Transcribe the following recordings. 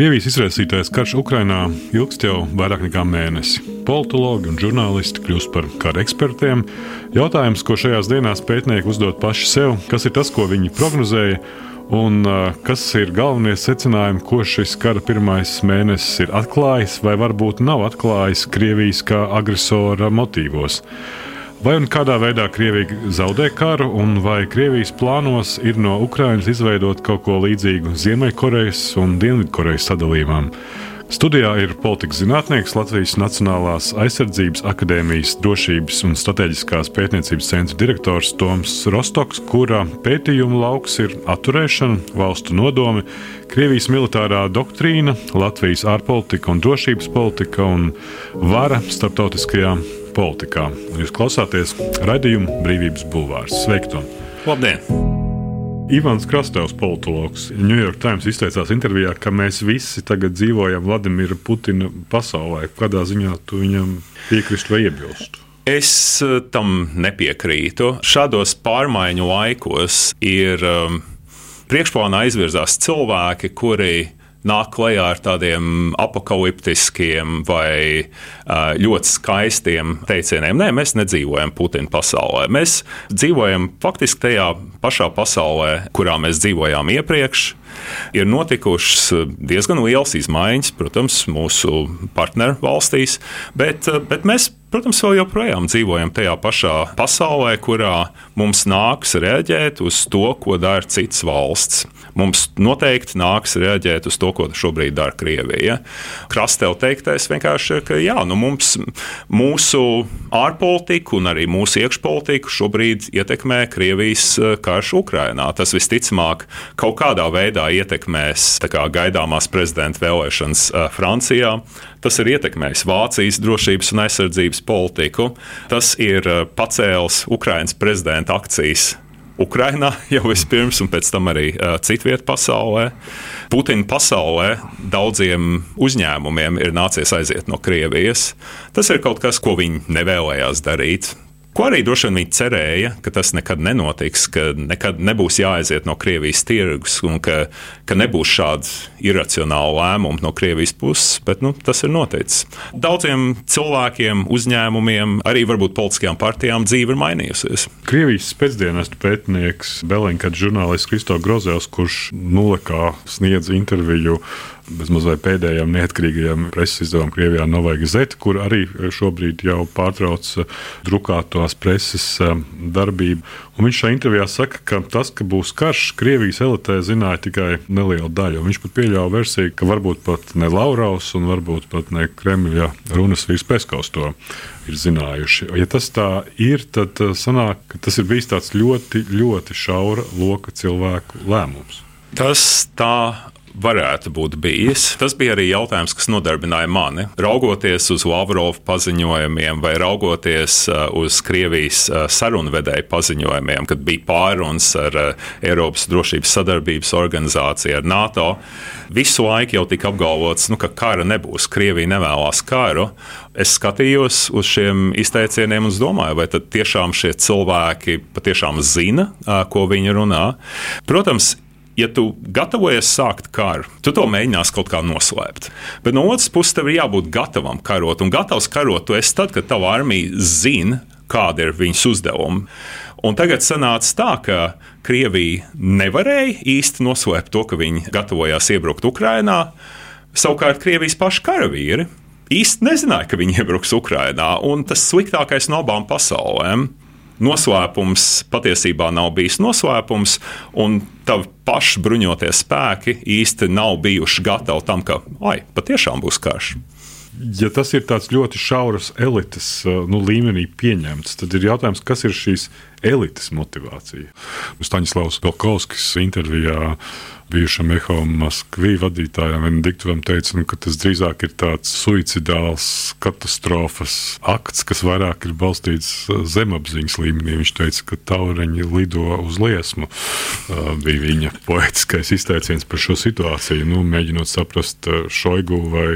Krievijas izraisītais karš Ukrainā ilgst jau vairāk nekā mēnesi. Politologi un žurnālisti kļūst par kara ekspertiem. Jautājums, ko šajās dienās pētnieki uzdod paši sev, kas ir tas, ko viņi prognozēja, un kas ir galvenie secinājumi, ko šis kara pirmais mēnesis ir atklājis, vai varbūt nav atklājis Krievijas kā agresora motīvos. Vai un kādā veidā Krievija zaudē karu, un vai Krievijas plānos ir no Ukrainas izveidot kaut ko līdzīgu Ziemeļkorejas un Dienvidkorejas sadalījumam? Studijā ir politikas zinātnieks Latvijas Nacionālās aizsardzības akadēmijas drošības un strateģiskās pētniecības centra direktors Toms Rostoks, kura pētījuma lauks ir atturēšana, valstu nodomi, Krievijas militārā doktrīna, Latvijas ārpolitika un drošības politika un vara starptautiskajā politikā. Jūs klausāties raidījuma Brīvības Bulvārs. Sveiki! Labdien! Ivans Krastovs, politologs, New York Times izteicās intervijā, ka mēs visi tagad dzīvojam Vladimira Putina pasaulē. Kādā ziņā tu viņam piekristu vai iebilstu? Es eh, tam nepiekrītu. Šādos pārmaiņu laikos ir um, priekšplānā izvirzās cilvēki, kuri nāk klajā ar tādiem apakaliptiskiem vai ļoti skaistiem teicieniem. Nē, mēs nedzīvojam Putina pasaulē. Mēs dzīvojam faktiski tajā pašā pasaulē, kurā mēs dzīvojām iepriekš. Ir notikušas diezgan lielas izmaiņas, protams, mūsu partneru valstīs, bet, bet mēs Protams, vēl joprojām dzīvojam tajā pašā pasaulē, kurā mums nāks reaģēt uz to, ko dara citas valsts. Mums noteikti nāks reaģēt uz to, ko šobrīd dara Krievija. Krastēl teiktais vienkārši ir, ka jā, nu mums, mūsu ārpolitiku un arī mūsu iekšpolitiku šobrīd ietekmē Krievijas eh, karš Ukrainā. Tas visticamāk kaut kādā veidā ietekmēs kā, gaidāmās prezidenta vēlēšanas eh, Francijā. Tas ir ietekmējis Vācijas drošības un aizsardzības politiku. Tas ir eh, pacēlis Ukraiņas prezidenta akcijas Ukrainā jau vispirms, un pēc tam arī uh, citvietā pasaulē. Putina pasaulē daudziem uzņēmumiem ir nācies aiziet no Krievijas. Tas ir kaut kas, ko viņi nevēlējās darīt. Ko arī droši vien viņi cerēja, ka tas nekad nenotiks, ka nekad nebūs jāaiziet no Krievijas tirgus un ka, ka nebūs šādi iracionāli lēmumi no Krievijas puses, bet nu, tas ir noticis. Daudziem cilvēkiem, uzņēmumiem, arī varbūt politiskajām partijām dzīve ir mainījusies. Krievijas pēcdienestu pētnieks Belenkas žurnālists Kristo Grozevs, kurš nulekā sniedz interviju bezmazliet pēdējām neatkarīgajām preses izdevumam Krievijā Novai Gazeta, kur arī šobrīd jau pārtrauc eh, drukātās preses eh, darbību. Un viņš šajā intervijā saka, ka tas, ka būs karš, Krievijas elitē zināja tikai neliela daļa. Viņš pat pieļāva versiju, ka varbūt pat ne Lauraus un varbūt pat ne Kremļa runas vīrs Peskaus to ir zinājuši. Ja tas tā ir, tad eh, sanāk, ka tas ir bijis tāds ļoti, ļoti šaura loka cilvēku lēmums. Tas tā varētu būt bijis. Tas bija arī jautājums, kas nodarbināja mani. Raugoties uz Lavrova paziņojumiem vai raugoties uh, uz Krievijas uh, sarunvedēju paziņojumiem, kad bija pārunas ar uh, Eiropas drošības sadarbības organizāciju, ar NATO, visu laiku jau tika apgalvots, nu, ka kara nebūs. Krievija nevēlas karu. Es skatījos uz šiem izteicieniem un domāju, vai tiešām šie cilvēki patiešām zina, ko viņi runā. Protams, ja tu gatavojies sākt karu, tu to mēģinās kaut kā noslēpt. Bet no otras puses, tev ir jābūt gatavam karot. Un gatavs karot tu esi tad, kad tava armija zina, kāda ir viņas uzdevuma. Un tagad sanāca tā, ka Krievija nevarēja īsti noslēpt to, ka viņi gatavojās iebrukt Ukrajinā. Savukārt Krievijas paši karavīri īsti nezināja, ka viņi iebruks Ukrajinā. Un tas sliktākais no abām pasaulēm noslēpums patiesībā nav bijis noslēpums, un tavi paši bruņotie spēki īsti nav bijuši gatavi tam, ka, ai, patiešām būs karš. Ja tas ir tāds ļoti šauras elites nu, līmenī pieņemts, tad ir jautājums, kas ir šīs elites motivācija. Staņdārzs Galkovskis intervijā bijušam Eho Maskvī vadītājam Benediktovam teica, nu, ka tas drīzāk ir tāds suicidāls katastrofas akts, kas vairāk ir balstīts zemapziņas līmenī. Viņš teica, ka taureņi lido uz liesmu. Uh, bija viņa poetiskais izteiciens par šo situāciju, nu, mēģinot saprast šoigu vai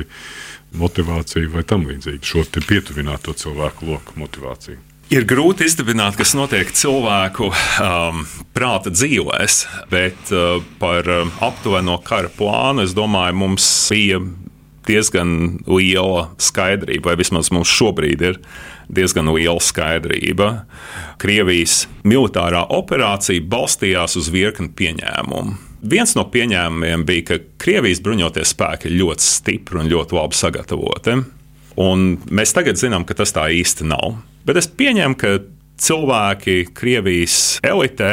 motivāciju vai tam līdzīgi, šo pietuvināto cilvēku loku motivāciju. Ir grūti izdibināt, kas notiek cilvēku um, prāta dzīvēs, bet uh, par um, aptuveno kara plānu es domāju, mums bija diezgan liela skaidrība, vai vismaz mums šobrīd ir diezgan liela skaidrība. Krievijas militārā operācija balstījās uz virkni pieņēmumu. Viens no pieņēmumiem bija, ka Krievijas bruņotie spēki ir ļoti stipri un ļoti labi sagatavoti. Un mēs tagad zinām, ka tas tā īsti nav. Bet es pieņemu, ka cilvēki Krievijas elitē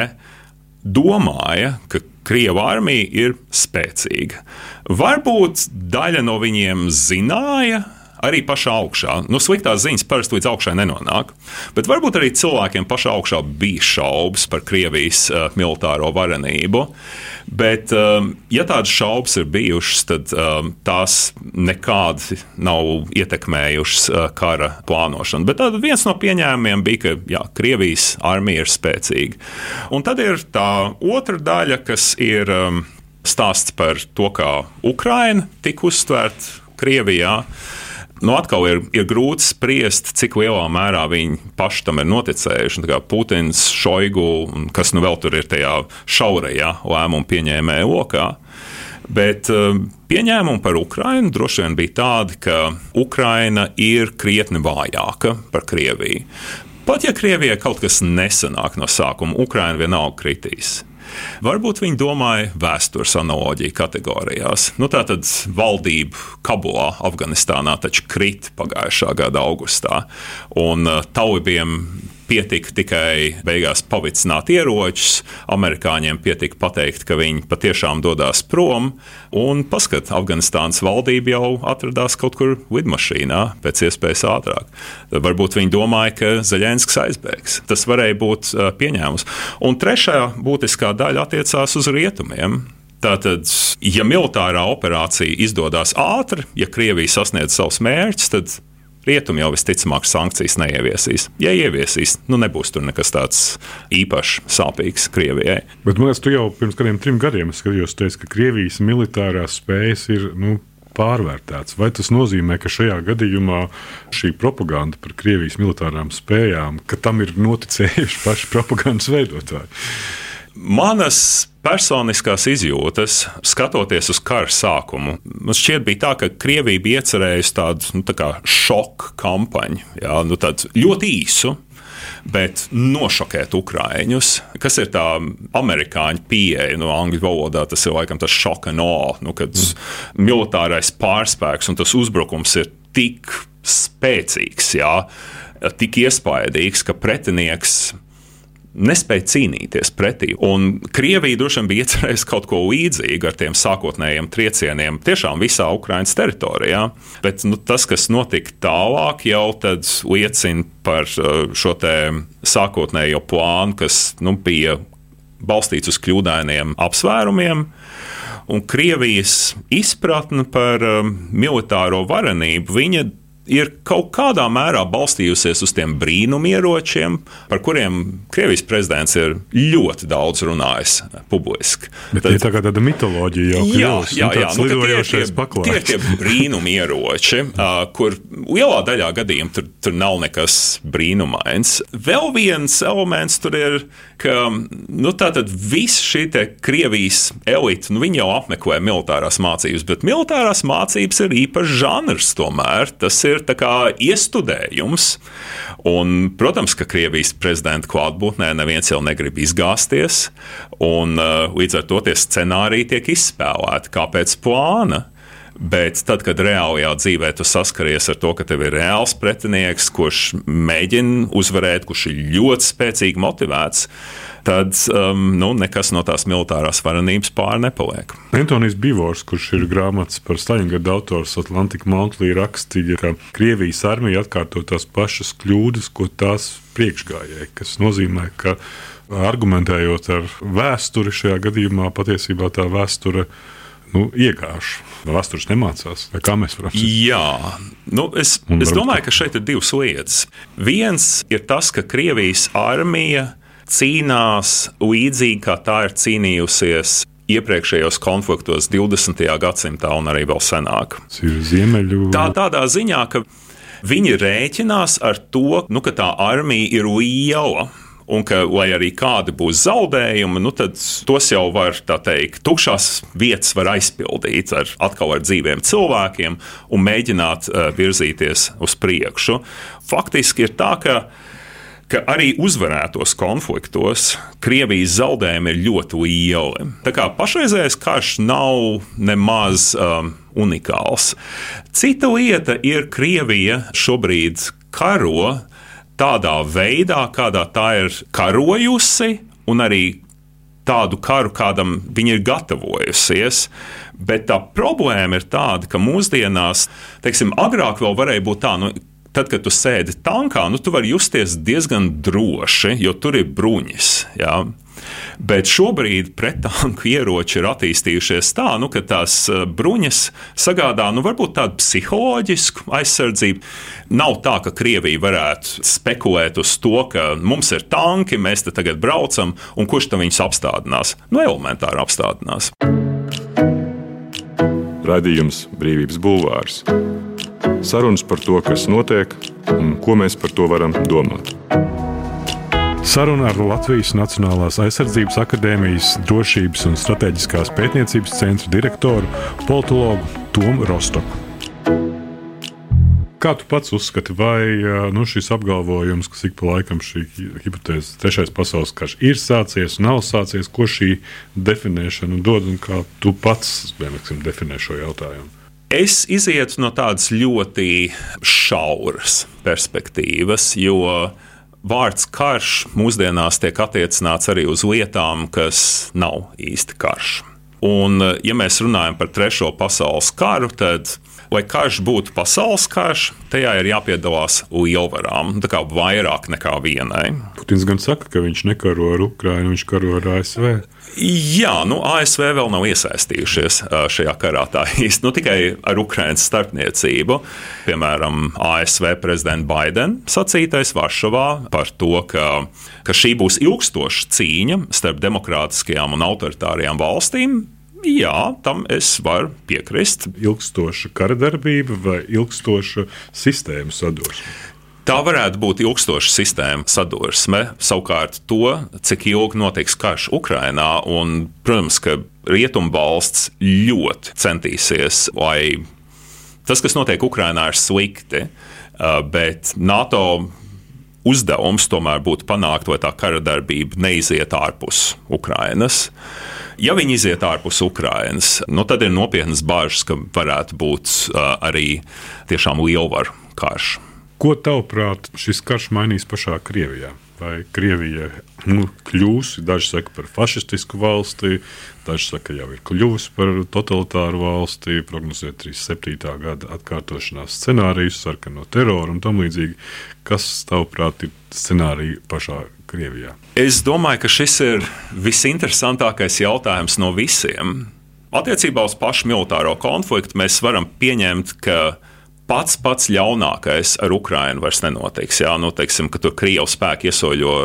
domāja, ka Krievija armija ir spēcīga. Varbūt daļa no viņiem zināja, arī pašā augšā. Nu, sliktās ziņas parasti līdz augšai nenonāk. Bet varbūt arī cilvēkiem pašā augšā bija šaubas par Krievijas uh, militāro varenību. Bet, um, ja tādas šaubas ir bijušas, tad um, tās nekādi nav ietekmējušas uh, kara plānošanu. Bet viens no pieņēmumiem bija, ka jā, Krievijas armija ir spēcīga. Un tad ir tā otra daļa, kas ir um, stāsts par to, kā Ukraina tika uztverta Krievijā. Nu, atkal ir, ir grūti spriest, cik lielā mērā viņi paši tam ir noticējuši. Putins, Šoigu, kas nu vēl tur ir tajā šaurajā lēmumu pieņēmēja lokā. Bet uh, pieņēmumi par Ukrajinu droši vien bija tādi, ka Ukraina ir krietni vājāka par Krieviju. Pat ja Krievijai kaut kas nesanāk no sākuma, Ukraina vienalga kritīs. Varbūt viņi domāja vēstures analoģiju kategorijās. Nu, tā tad valdība Kabulā, Afganistānā, taču krita pagājušā gada augustā, un uh, talibiem pietika tikai beigās pavicināt ieročus. Amerikāņiem pietika pateikt, ka viņi patiešām dodas prom. Un paskat, Afganistānas valdība jau atradās kaut kur lidmašīnā pēc iespējas ātrāk. Varbūt viņi domāja, ka Zaļensks aizbēgs. Tas varēja būt pieņēmums. Un trešā būtiskā daļa attiecās uz rietumiem. Tātad, ja militārā operācija izdodas ātri, ja Krievija sasniedz savus mērķus, tad Rietumi jau visticamāk sankcijas neieviesīs. Ja ieviesīs, nu nebūs tur nekas tāds īpaši sāpīgs Krievijai. Bet man liekas, tu jau pirms kādiem trim gadiem skatījos, teici, ka Krievijas militārās spējas ir. Nu, pārvērtēts. Vai tas nozīmē, ka šajā gadījumā šī propaganda par Krievijas militārām spējām, ka tam ir noticējuši paši propagandas veidotāji? Manas personiskās izjūtas, skatoties uz kara sākumu, man šķiet, bija tā, ka Krievija bija iecerējusi tādu nu, tā šoku kampaņu, jā, nu, ļoti īsu. Bet nošokēt ukrāņus, kas ir tā amerikāņu pieeja, no angļu valodā tas ir laikam tas šoka no, nu, kad mm. militārais pārspēks un tas uzbrukums ir tik spēcīgs, jā, tik iespaidīgs, ka pretinieks nespēja cīnīties pretī. Un Krievija droši vien bija iecerējusi kaut ko līdzīgu ar tiem sākotnējiem triecieniem tiešām visā Ukraiņas teritorijā. Bet nu, tas, kas notika tālāk, jau liecina par uh, šo sākotnējo plānu, kas nu, bija balstīts uz kļūdainiem apsvērumiem. Un Krievijas izpratne par um, militāro varenību, viņa ir kaut kādā mērā balstījusies uz tiem brīnumieročiem, par kuriem Krievijas prezidents ir ļoti daudz runājis publiski. Bet Tad, tā kā tāda mitoloģija jau jā, kļūst, jā, jā, nu, tie, ir tie, ir tie brīnumieroči, uh, kur lielā daļā gadījumā tur, tur nav nekas brīnumains. Vēl viens elements tur ir, ka nu, viss šī Krievijas elite, nu, viņi jau apmeklē militārās mācības, bet militārās mācības ir īpašs žanrs tomēr. Tas ir ir iestudējums. Un, protams, ka Krievijas prezidenta klātbūtnē neviens jau negrib izgāzties, un uh, līdz ar to tie scenāriji tiek izspēlēti kā pēc plāna. Bet tad, kad reālajā dzīvē tu saskaries ar to, ka tev ir reāls pretinieks, kurš mēģina uzvarēt, kurš ir ļoti spēcīgi motivēts, tad um, nu, nekas no tās militārās varenības pāri nepaliek. Antonius Bivors, kurš ir grāmatas par Staļingradu autors Atlantika Montlī, rakstīja, ka Krievijas armija atkārto tās pašas kļūdas, ko tās priekšgājēji, kas nozīmē, ka argumentējot ar vēsturi šajā gadījumā, patiesībā tā vēsture nu, iegājuši. Vēstures nemācās, kā mēs varam teikt? Jā, nu, es, es domāju, ka šeit ir divas lietas. Viens ir tas, ka Krievijas armija cīnās līdzīgi kā tā ir cīnījusies iepriekšējos konfliktos 20. gadsimtā un arī vēl senāk. Ziemeļu... Tā tādā ziņā, ka Viņi rēķinās ar to, nu, ka tā armija ir liela un ka, lai arī kādi būs zaudējumi, nu, tad tos jau var, tā teikt, tukšās vietas var aizpildīt ar atkal ar dzīviem cilvēkiem un mēģināt uh, virzīties uz priekšu. Faktiski ir tā, ka ka arī uzvarētos konfliktos Krievijas zaudējumi ir ļoti lieli. Tā kā pašreizējais karš nav nemaz um, unikāls. Cita lieta ir Krievija šobrīd karo tādā veidā, kādā tā ir karojusi, un arī tādu karu, kādam viņa ir gatavojusies. Bet tā problēma ir tāda, ka mūsdienās, teiksim, agrāk vēl varēja būt tā, nu, tad, kad tu sēdi tankā, nu, tu vari justies diezgan droši, jo tur ir bruņas. Jā. Bet šobrīd pretanku ieroči ir attīstījušies tā, nu, ka tās eh, bruņas sagādā nu, varbūt tādu psiholoģisku aizsardzību. Nav tā, ka Krievija varētu spekulēt uz to, ka mums ir tanki, mēs te tagad braucam, un kurš tam viņus apstādinās? Nu, elementāri apstādinās. Radījums Brīvības Bulvārs. Sarunas par to, kas notiek un ko mēs par to varam domāt. Saruna ar Latvijas Nacionālās aizsardzības akadēmijas drošības un strateģiskās pētniecības centra direktoru politologu Tomu Rostoku. Kā tu pats uzskati, vai nu, šis apgalvojums, ka ik pa laikam šī hipotēze, trešais pasaules karš ir sācies, nav sācies, ko šī definēšana dod un kā tu pats vienmēr definē šo jautājumu? Es izietu no tādas ļoti šauras perspektīvas, jo uh, vārds karš mūsdienās tiek attiecināts arī uz lietām, kas nav īsti karš. Un, ja mēs runājam par Trešo pasaules karu, tad, lai karš būtu pasaules karš, tajā ir jāpiedalās lielvarām, tā kā vairāk nekā vienai. Putins gan saka, ka viņš nekaro ar Ukrajinu, viņš karo ar ASV. Jā, nu, ASV vēl nav iesaistījušies šajā karā tā īsti. Nu, tikai ar Ukraiņas starpniecību. Piemēram, ASV prezidenta Baidena sacītais Varšavā par to, ka, ka šī būs ilgstoša cīņa starp demokrātiskajām un autoritārajām valstīm. Jā, tam es varu piekrist. Ilgstoša kara darbība vai ilgstoša sistēmas sadursme? Tā varētu būt ilgstoša sistēma sadursme. Savukārt, to, cik ilgi notiks karš Ukrajinā, un, protams, ka Rietumvalsts ļoti centīsies, lai tas, kas notiek Ukrajinā, ir slikti, bet NATO uzdevums tomēr būtu panākt, lai tā kara darbība neiziet ārpus Ukrajinas. Ja viņi iziet ārpus Ukrajinas, nu tad ir nopietnas bažas, ka varētu būt arī tiešām lielvaru karš. Ko tavuprāt šis karš mainīs pašā Krievijā? Vai Krievija nu, kļūs, daži saka, par fašistisku valsti, daži saka, jau ir kļuvusi par totalitāru valsti, prognozēt 37. gada atkārtošanās scenārijus, sarkano teroru un tam līdzīgi. Kas, tavuprāt, ir scenāriji pašā Krievijā? Es domāju, ka šis ir visinteresantākais jautājums no visiem. Attiecībā uz pašu militāro konfliktu mēs varam pieņemt, ka pats pats ļaunākais ar Ukrajinu vairs nenotiks. Jā, nu, teiksim, ka tur Krievijas spēki iesoļo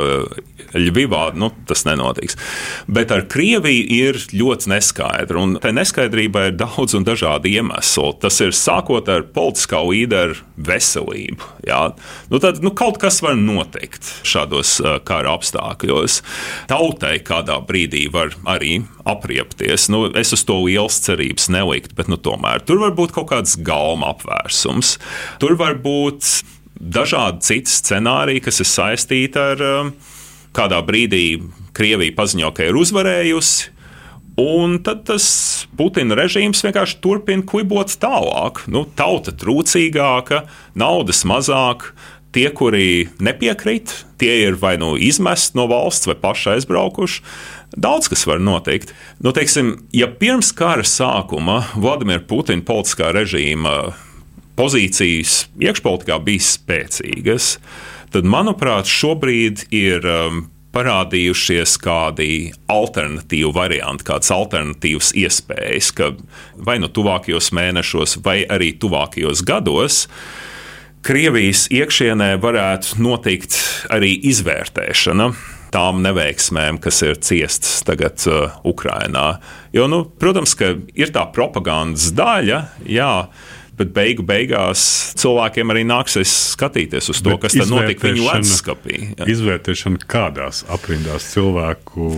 Ļuvivā, nu, tas nenotiks. Bet ar Krieviju ir ļoti neskaidra, un tai neskaidrībai ir daudz un dažādi iemesli. Tas ir sākot ar politiskā līderu veselību. Jā. Nu, tad nu, kaut kas var notikt šādos uh, kara apstākļos. Tautai kādā brīdī var arī apriepties. Nu, es uz to liels cerības neliktu, bet nu, tomēr tur var būt kaut kāds galma apvērsums. Tur var būt dažādi citi scenāriji, kas ir saistīti ar um, kādā brīdī Krievija paziņo, ka ir uzvarējusi. Un tad tas Putina režīms vienkārši turpina klibot tālāk. Nu, tauta trūcīgāka, naudas mazāk, tie, kuri nepiekrīt, tie ir vai nu izmesti no valsts, vai paši aizbraukuši. Daudz kas var notikt. Nu, teiksim, ja pirms kara sākuma Vladimira Putina politiskā režīma pozīcijas iekšpolitikā bija spēcīgas, tad, manuprāt, šobrīd ir um, parādījušies kādi alternatīvi varianti, kādas alternatīvas iespējas, ka vai nu tuvākajos mēnešos, vai arī tuvākajos gados. Krievijas iekšienē varētu notikt arī izvērtēšana tām neveiksmēm, kas ir ciestas tagad uh, Ukrajinā. Jo, nu, protams, ka ir tā propagandas daļa, jā, bet beigu beigās cilvēkiem arī nāksies skatīties uz to, bet kas tad notika viņu leduskapī. Izvērtēšana kādās aprindās cilvēku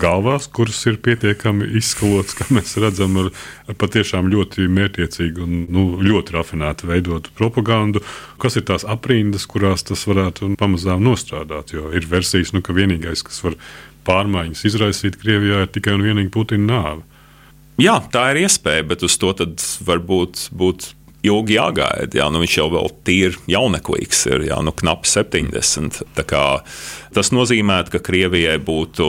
galvās, kuras ir pietiekami izskalots, kā mēs redzam, ar, ar patiešām ļoti mērķiecīgu un nu, ļoti rafinētu veidotu propagandu. Kas ir tās aprindas, kurās tas varētu pamazām nostrādāt? Jo ir versijas, nu, ka vienīgais, kas var pārmaiņas izraisīt Krievijā, ir tikai un vienīgi Putina nāve. Jā, tā ir iespēja, bet uz to varbūt būt ilgi jāgaida. Jā, nu viņš jau vēl tīri jauneklīgs, ir jau nu, knapi 70. Tas nozīmē, ka Krievijai būtu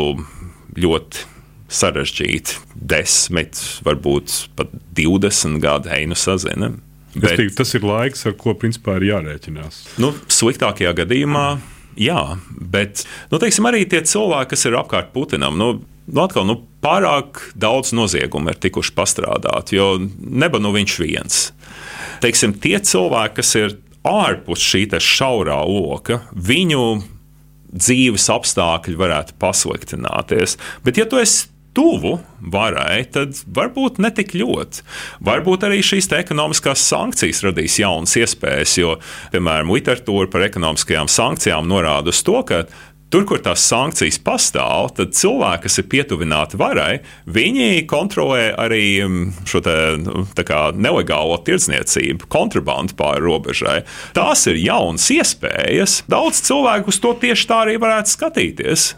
ļoti sarežģīti, 10, varbūt pat 20 gadi, einu sazina. Bet, teiktu, tas ir laiks, ar ko principā ir jārēķinās. Nu, sliktākajā gadījumā. Jā, bet nu, teiksim, arī tie cilvēki, kas ir apkārt Putinam, nu, nu, atkal, nu, pārāk daudz noziegumu ir tikuši pastrādāti, jo neba nu viņš viens. Teiksim, tie cilvēki, kas ir ārpus šī šaurā loka, viņu dzīves apstākļi varētu pasliktināties. Bet, ja tu esi tuvu varai, tad varbūt ne tik ļoti. Varbūt arī šīs ekonomiskās sankcijas radīs jaunas iespējas, jo, piemēram, literatūra par ekonomiskajām sankcijām norāda uz to, ka Tur, kur tās sankcijas pastāv, tad cilvēki, kas ir pietuvināti varai, viņi kontrolē arī mm, šo te, nu, nelegālo tirdzniecību, kontrabandu pāri robežai. Tās ir jaunas iespējas. Daudz cilvēku uz to tieši tā arī varētu skatīties.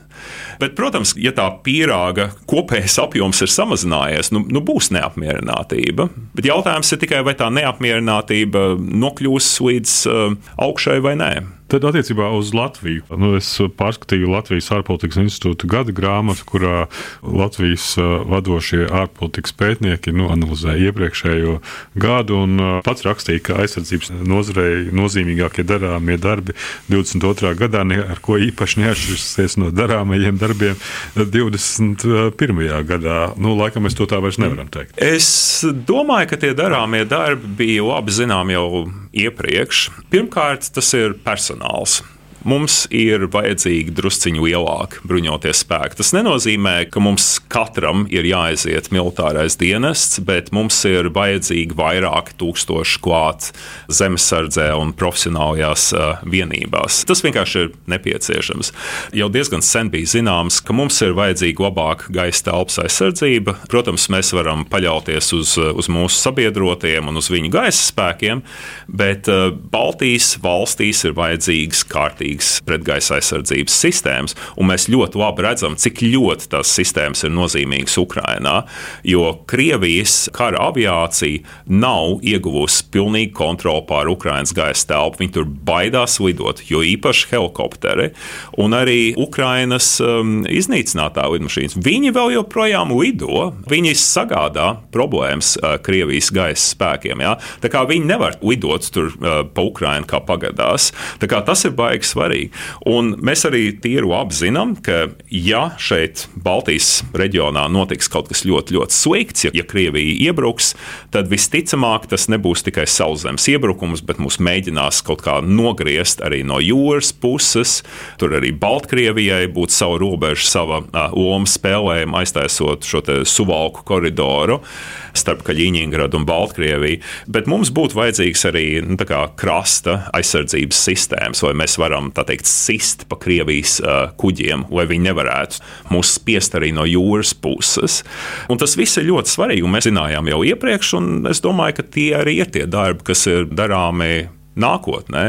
Bet, protams, ja tā pīrāga kopējais apjoms ir samazinājies, nu, nu būs neapmierinātība. Bet jautājums ir tikai, vai tā neapmierinātība nokļūs līdz uh, augšai vai nē. Tad attiecībā uz Latviju. Nu, es pārskatīju Latvijas ārpolitikas institūta gada grāmatu, kurā Latvijas vadošie ārpolitikas pētnieki nu, analizēja iepriekšējo gadu un pats rakstīja, ka aizsardzības nozarei nozīmīgākie darāmie darbi 22. gadā ar ko īpaši neatšķirsies no darāmajiem darbiem 21. gadā. Nu, laikam mēs to tā vairs nevaram teikt. Es domāju, ka tie darāmie darbi bija labi zinām jau iepriekš. Pirmkārt, tas ir personāls alls. Mums ir vajadzīgi drusciņu lielāki bruņoties spēki. Tas nenozīmē, ka mums katram ir jāaiziet militārais dienests, bet mums ir vajadzīgi vairāki tūkstoši klāt zemesardzē un profesionālajās uh, vienībās. Tas vienkārši ir nepieciešams. Jau diezgan sen bija zināms, ka mums ir vajadzīga labāka gaisa telpas aizsardzība. Protams, mēs varam paļauties uz, uz mūsu sabiedrotajiem un uz viņu gaisa spēkiem, bet uh, Baltijas valstīs ir vajadzīgas kārtības spēcīgas pretgaisa aizsardzības sistēmas, un mēs ļoti labi redzam, cik ļoti tās sistēmas ir nozīmīgas Ukrajinā. Jo Krievijas kara aviācija nav ieguvusi pilnīgu kontroli pār Ukraiņas gaisa telpu. Viņi tur baidās lidot, jo īpaši helikopteri un arī Ukraiņas um, iznīcinātā lidmašīnas. Viņi vēl joprojām lido, viņi sagādā problēmas uh, Krievijas gaisa spēkiem. Ja? Tā kā viņi nevar lidot tur uh, pa Ukraiņu kā pagadās. Tas ir baigs svarīgi. Un mēs arī tīru apzinām, ka ja šeit Baltijas reģionā notiks kaut kas ļoti, ļoti slikts, ja, ja Krievija iebruks, tad visticamāk tas nebūs tikai sauszemes iebrukums, bet mūs mēģinās kaut kā nogriezt arī no jūras puses. Tur arī Baltkrievijai būtu sava robeža, sava uh, loma spēlējuma, aiztaisot šo suvalku koridoru starp Kaļiņģeradu un Baltkrieviju. Bet mums būtu vajadzīgs arī nu, krasta aizsardzības sistēmas, vai mēs varam teikt, sist pa Krievijas uh, kuģiem, lai viņi nevarētu mūs spiest arī no jūras puses. Un tas viss ir ļoti svarīgi, un mēs zinājām jau iepriekš, un es domāju, ka tie arī ir tie darbi, kas ir darāmi nākotnē.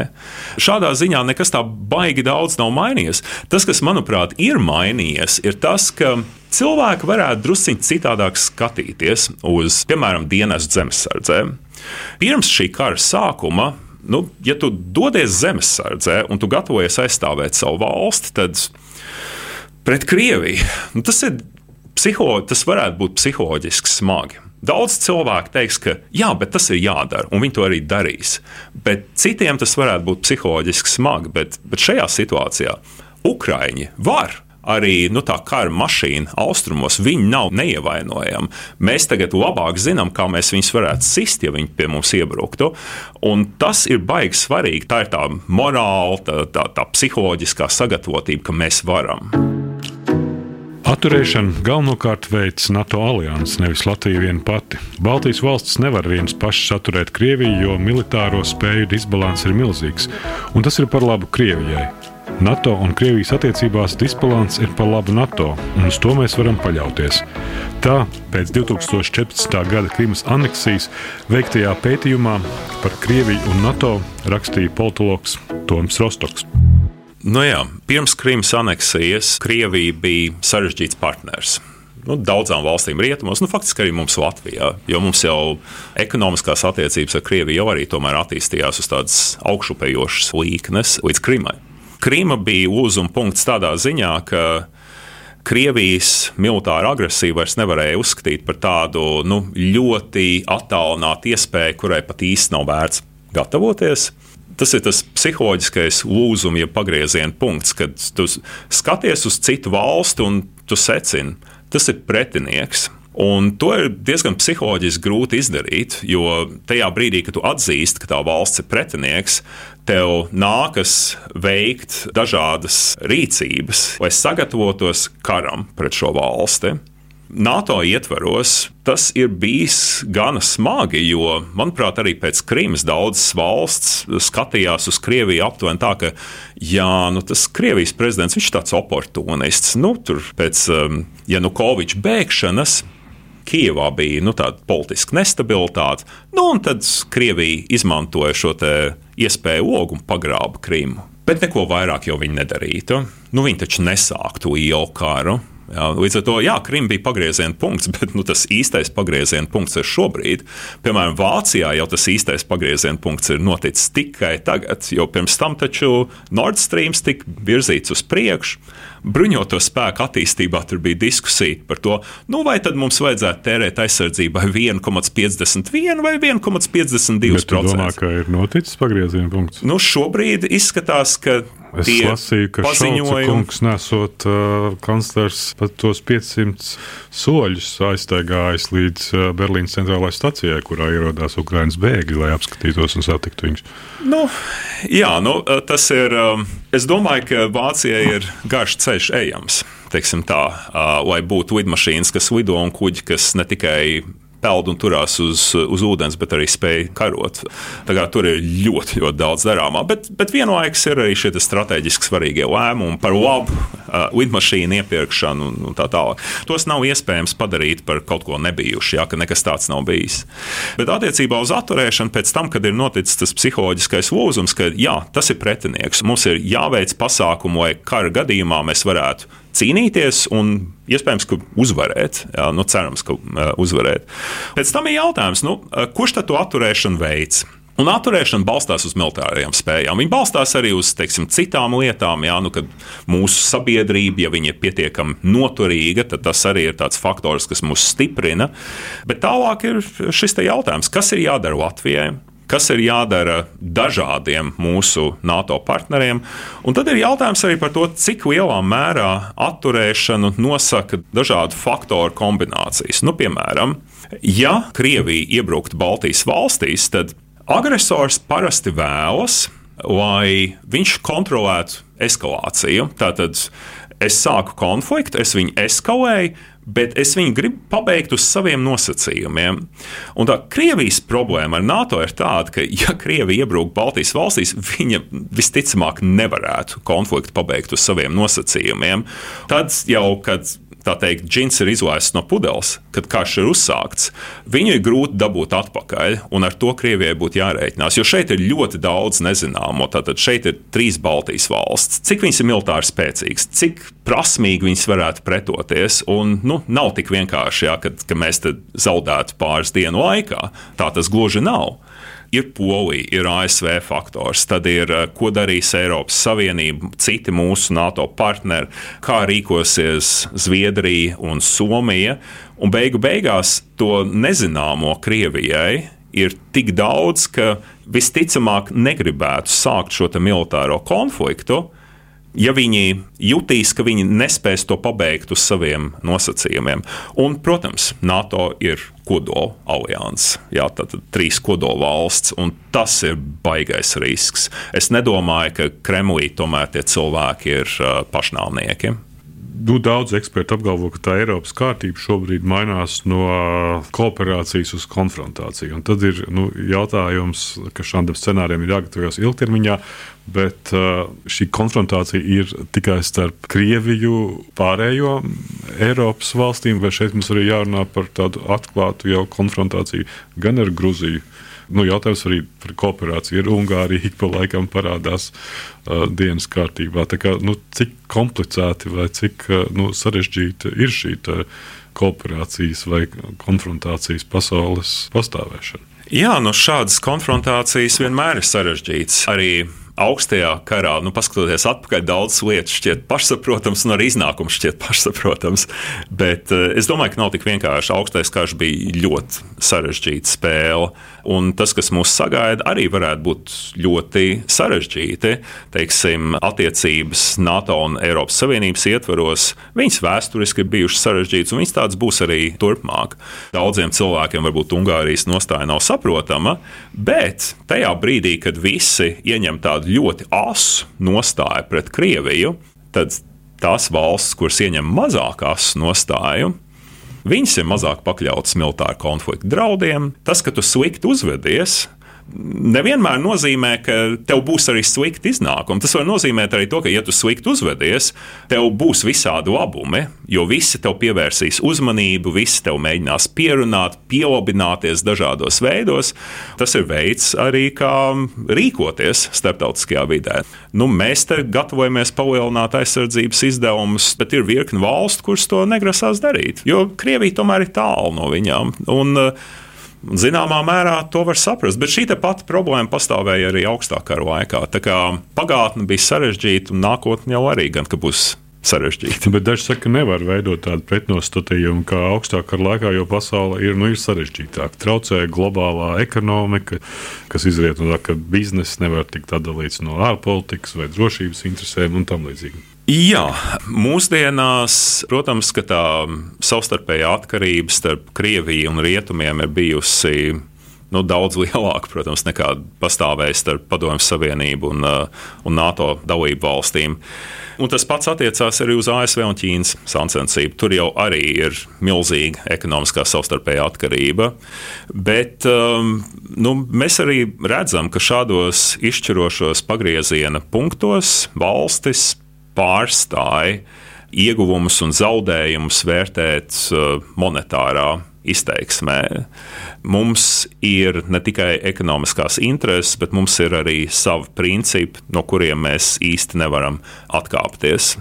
Šādā ziņā nekas tā baigi daudz nav mainījies. Tas, kas manuprāt ir mainījies, ir tas, ka cilvēki varētu drusciņi citādāk skatīties uz, piemēram, dienas zemesardzē. Pirms šī kara sākuma nu, ja tu dodies zemesardzē un tu gatavojies aizstāvēt savu valsti, tad pret Krieviju nu, tas, ir, psiho, tas varētu būt psiholoģiski smagi. Daudz cilvēku teiks, ka jā, bet tas ir jādara, un viņi to arī darīs. Bet citiem tas varētu būt psiholoģiski smagi, bet, bet šajā situācijā Ukrāņi var arī nu, tā kara mašīna austrumos, viņi nav neievainojami. Mēs tagad labāk zinām, kā mēs viņus varētu sist, ja viņi pie mums iebruktu. Un tas ir baigi svarīgi. Tā ir tā morāla, tā, tā, tā psiholoģiskā sagatavotība, ka mēs varam. Atturēšanu galvenokārt veids NATO alianses, nevis Latvija viena pati. Baltijas valstis nevar vienas pašas atturēt Krieviju, jo militāro spēju disbalans ir milzīgs, un tas ir par labu Krievijai. NATO un Krievijas attiecībās disbalans ir par labu NATO, un uz to mēs varam paļauties. Tā pēc 2014. gada Krimas aneksijas veiktajā pētījumā par Krieviju un NATO rakstīja politologs Toms Rostoks. Nu jā, pirms Krimas aneksijas Krievija bija sarežģīts partners nu, daudzām valstīm rietumos, nu, faktiski arī mums Latvijā, jo mums jau ekonomiskās attiecības ar Krieviju jau arī attīstījās uz tādas augšupejošas līknes līdz Krimai. Krīma bija uzuma punkts tādā ziņā, ka Krievijas militāra agresija vairs nevarēja uzskatīt par tādu nu, ļoti attālinātu iespēju, kurai pat īsti nav vērts gatavoties. Tas ir tas psiholoģiskais lūzuma, ja pagrieziena punkts, kad tu skaties uz citu valsti un tu secini, tas ir pretinieks. Un to ir diezgan psiholoģiski grūti izdarīt, jo tajā brīdī, kad tu atzīsti, ka tā valsts ir pretinieks, tev nākas veikt dažādas rīcības, lai sagatavotos karam pret šo valsti. NATO ietvaros tas ir bijis gana smagi, jo, manuprāt, arī pēc Krīmas daudzas valsts skatījās uz Krieviju aptuveni tā, ka, jā, nu, tas Krievijas prezidents ir tāds oportunists. Nu, tur pēc um, Janukoviča bēgšanas Kijavā bija nu, tāda politiska nestabilitāte, nu, un tad Krievija izmantoja šo iespēju ogu un pagrāba Krimu. Bet neko vairāk jau viņi nedarītu. Nu, viņi taču nesāktu ielu karu. Jā, līdz ar to jā, Krim bija pagrieziena punkts, bet nu, tas īstais pagrieziena punkts ir šobrīd. Piemēram, Vācijā jau tas īstais pagrieziena punkts ir noticis tikai tagad, jo pirms tam taču Nord Stream tika virzīts uz priekšu bruņoto spēku attīstībā tur bija diskusija par to, nu, vai tad mums vajadzētu tērēt aizsardzībai 1,51 vai 1,52%. Es domāju, ka ir noticis pagrieziena punkts. Nu, šobrīd izskatās, ka Es lasīju, ka Šalca nesot uh, kanclers pat tos 500 soļus aiztaigājis līdz uh, Berlīnas centrālajai stacijai, kurā ierodās Ukraiņas bēgļi, lai apskatītos un satiktu viņus. Nu, jā, nu, uh, tas ir. Um, es domāju, ka Vācijai ir garš ceļš ejams. Tā, uh, lai būtu lidmašīnas, kas lido un kuģi, kas ne tikai peld un turās uz, uz ūdens, bet arī spēj karot. Tur ir ļoti, ļoti daudz darāmā. Bet, bet vienlaikus ir arī šie strateģiski svarīgie lēmumi par labu uh, lidmašīnu iepirkšanu un, un tā tālāk. Tos nav iespējams padarīt par kaut ko nebijušu, ja ka nekas tāds nav bijis. Bet attiecībā uz atturēšanu, pēc tam, kad ir noticis tas psiholoģiskais lūzums, ka jā, tas ir pretinieks, mums ir jāveic pasākumu, lai kara gadījumā mēs varētu cīnīties un iespējams, ka uzvarēt. Jā, nu, cerams, ka uzvarēt. Pēc tam ir jautājums, nu, kurš tad to atturēšanu veids? Un atturēšana balstās uz militārajām spējām. Viņa balstās arī uz teiksim, citām lietām. Jā, nu, mūsu sabiedrība, ja viņa ir pietiekami noturīga, tad tas arī ir tāds faktors, kas mūs stiprina. Bet tālāk ir šis jautājums, kas ir jādara Latvijai? Kas ir jādara dažādiem mūsu NATO partneriem. Un tad ir jautājums arī par to, cik lielā mērā atturēšanu nosaka dažādu faktoru kombinācijas. Nu, piemēram, ja Krievija iebruktu Baltijas valstīs, tad agresors parasti vēlas, lai viņš kontrolētu eskalāciju. Tātad es sāku konfliktu, es viņu eskalēju, bet es viņu gribu pabeigt uz saviem nosacījumiem. Un tā Krievijas problēma ar NATO ir tāda, ka, ja Krievija iebrūk Baltijas valstīs, viņa visticamāk nevarētu konfliktu pabeigt uz saviem nosacījumiem. Tad jau, kad tā teikt, džins ir izlaists no pudeles, kad karš ir uzsākts, viņu ir grūti dabūt atpakaļ, un ar to Krievijai būtu jārēķinās. Jo šeit ir ļoti daudz nezināmo. Tātad šeit ir trīs Baltijas valsts. Cik viņas ir militāri spēcīgas, cik prasmīgi viņas varētu pretoties, un nu, nav tik vienkārši, jā, kad, ka mēs zaudētu pāris dienu laikā. Tā tas gluži nav ir Polija, ir ASV faktors, tad ir eh, ko darīs Eiropas Savienība, citi mūsu NATO partneri, kā rīkosies Zviedrija un Somija. Un beigu beigās to nezināmo Krievijai ir tik daudz, ka visticamāk negribētu sākt šo militāro konfliktu ja viņi jutīs, ka viņi nespēs to pabeigt uz saviem nosacījumiem. Un, protams, NATO ir kodola alianses, jā, tad trīs kodola valsts, un tas ir baigais risks. Es nedomāju, ka Kremlī tomēr tie cilvēki ir pašnāvnieki. Nu, daudz eksperti apgalvo, ka tā Eiropas kārtība šobrīd mainās no kooperācijas uz konfrontāciju. Un tad ir nu, jautājums, ka šādam scenārijam ir jāgatavojas ilgtermiņā, bet šī konfrontācija ir tikai starp Krieviju, pārējo Eiropas valstīm, vai šeit mums arī jārunā par tādu atklātu jau konfrontāciju gan ar Gruziju nu, jautājums arī par kooperāciju ar Ungāriju ik pa laikam parādās uh, dienas kārtībā. Kā, nu, cik komplicēti vai cik uh, nu, sarežģīta ir šī kooperācijas vai konfrontācijas pasaules pastāvēšana? Jā, no nu, šādas konfrontācijas vienmēr ir sarežģīts. Arī augstajā karā, nu, paskatoties atpakaļ, daudzas lietas šķiet pašsaprotamas, un arī iznākums šķiet pašsaprotams. Bet uh, es domāju, ka nav tik vienkārši. Augstais karš bija ļoti sarežģīta spēle, un tas, kas mūs sagaida, arī varētu būt ļoti sarežģīti. Teiksim, attiecības NATO un Eiropas Savienības ietvaros, viņas vēsturiski ir bijušas sarežģītas, un viņas tādas būs arī turpmāk. Daudziem cilvēkiem varbūt Ungārijas nostāja nav saprotama, bet tajā brīdī, kad visi ieņem tādu ļoti asu nostāju pret Krieviju, tad tās valsts, kuras ieņem mazāk asu nostāju, viņas ir mazāk pakļautas militāru konfliktu draudiem. Tas, ka tu slikti uzvedies, nevienmēr nozīmē, ka tev būs arī slikti iznākumi. Tas var nozīmēt arī to, ka, ja tu slikti uzvedies, tev būs visādi labumi, jo visi tev pievērsīs uzmanību, visi tev mēģinās pierunāt, pielabināties dažādos veidos. Tas ir veids arī, kā rīkoties starptautiskajā vidē. Nu, mēs te gatavojamies palielināt aizsardzības izdevumus, bet ir virkni valstu, kuras to negrasās darīt, jo Krievija tomēr ir tālu no viņām. Un, uh, Zināmā mērā to var saprast, bet šī pati problēma pastāvēja arī augstākā laikā. Tā kā pagātne bija sarežģīta, un nākotne jau arī gan būs sarežģīti. Bet daži saka, ka nevar veidot tādu pretnostatījumu kā augstākā laikā, jo pasaule ir, nu, ir sarežģītāka. Traucē globālā ekonomika, kas izriet no tā, ka bizness nevar tikt atdalīts no ārpolitikas vai drošības interesēm un tam līdzīgi. Jā, mūsdienās, protams, tā savstarpējā atkarība starp Krieviju un Rietumiem ir bijusi nu, daudz lielāka, protams, nekā pastāvēja starp Padomju Savienību un, uh, un NATO dalību valstīm. Un tas pats attiecās arī uz ASV un Ķīnas sacensību. Tur jau arī ir milzīga ekonomiskā savstarpējā atkarība. Bet um, nu, mēs arī redzam, ka šādos izšķirošos pagrieziena punktos valstis pārstāja ieguvumus un zaudējumus vērtēt uh, monetārā izteiksmē. Mums ir ne tikai ekonomiskās intereses, bet mums ir arī savi principi, no kuriem mēs īsti nevaram atkāpties.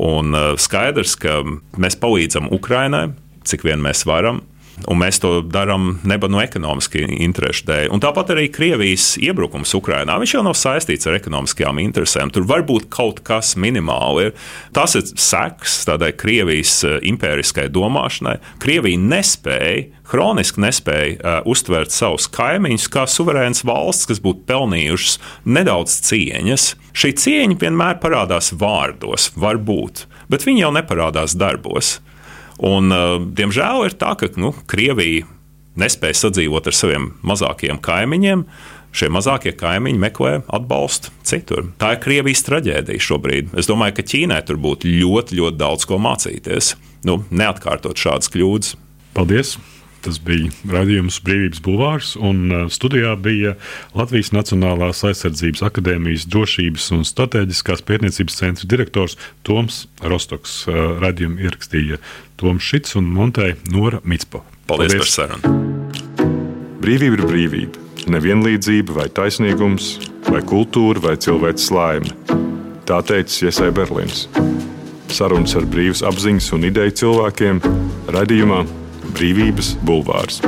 Un uh, skaidrs, ka mēs palīdzam Ukrainai, cik vien mēs varam, Un mēs to darām neba no ekonomiski interešu dēļ. Un tāpat arī Krievijas iebrukums Ukrajinā. Viņš jau nav saistīts ar ekonomiskajām interesēm. Tur var būt kaut kas minimāli. Tas ir seks tādai Krievijas eh, impēriskai domāšanai. Krievija nespēja hroniski nespēja uh, uztvert savus kaimiņus kā suverēnas valsts, kas būtu pelnījušas nedaudz cieņas. Šī cieņa vienmēr parādās vārdos, varbūt, bet viņa jau neparādās darbos. Un, uh, diemžēl ir tā, ka nu, Krievija nespēja sadzīvot ar saviem mazākajiem kaimiņiem. Šie mazākie kaimiņi meklē atbalstu citur. Tā ir Krievijas traģēdija šobrīd. Es domāju, ka Ķīnai tur būtu ļoti, ļoti daudz ko mācīties. Nu, neatkārtot šādas kļūdas. Paldies! Tas bija raidījums Brīvības Bulvārs, un uh, studijā bija Latvijas Nacionālās aizsardzības akadēmijas drošības un strateģiskās pētniecības centra direktors Toms Rostoks. Uh, Radījumu ierakstīja Toms Šits un montēja Nora Mitspo. Paldies, Paldies par sarunu! Brīvība ir brīvība, nevienlīdzība vai taisnīgums, vai kultūra vai cilvēks laime. Tā teica Iesai Berlīns. Sarunas ar brīvas apziņas un ideju cilvēkiem radījumā Brīvības bulvārs.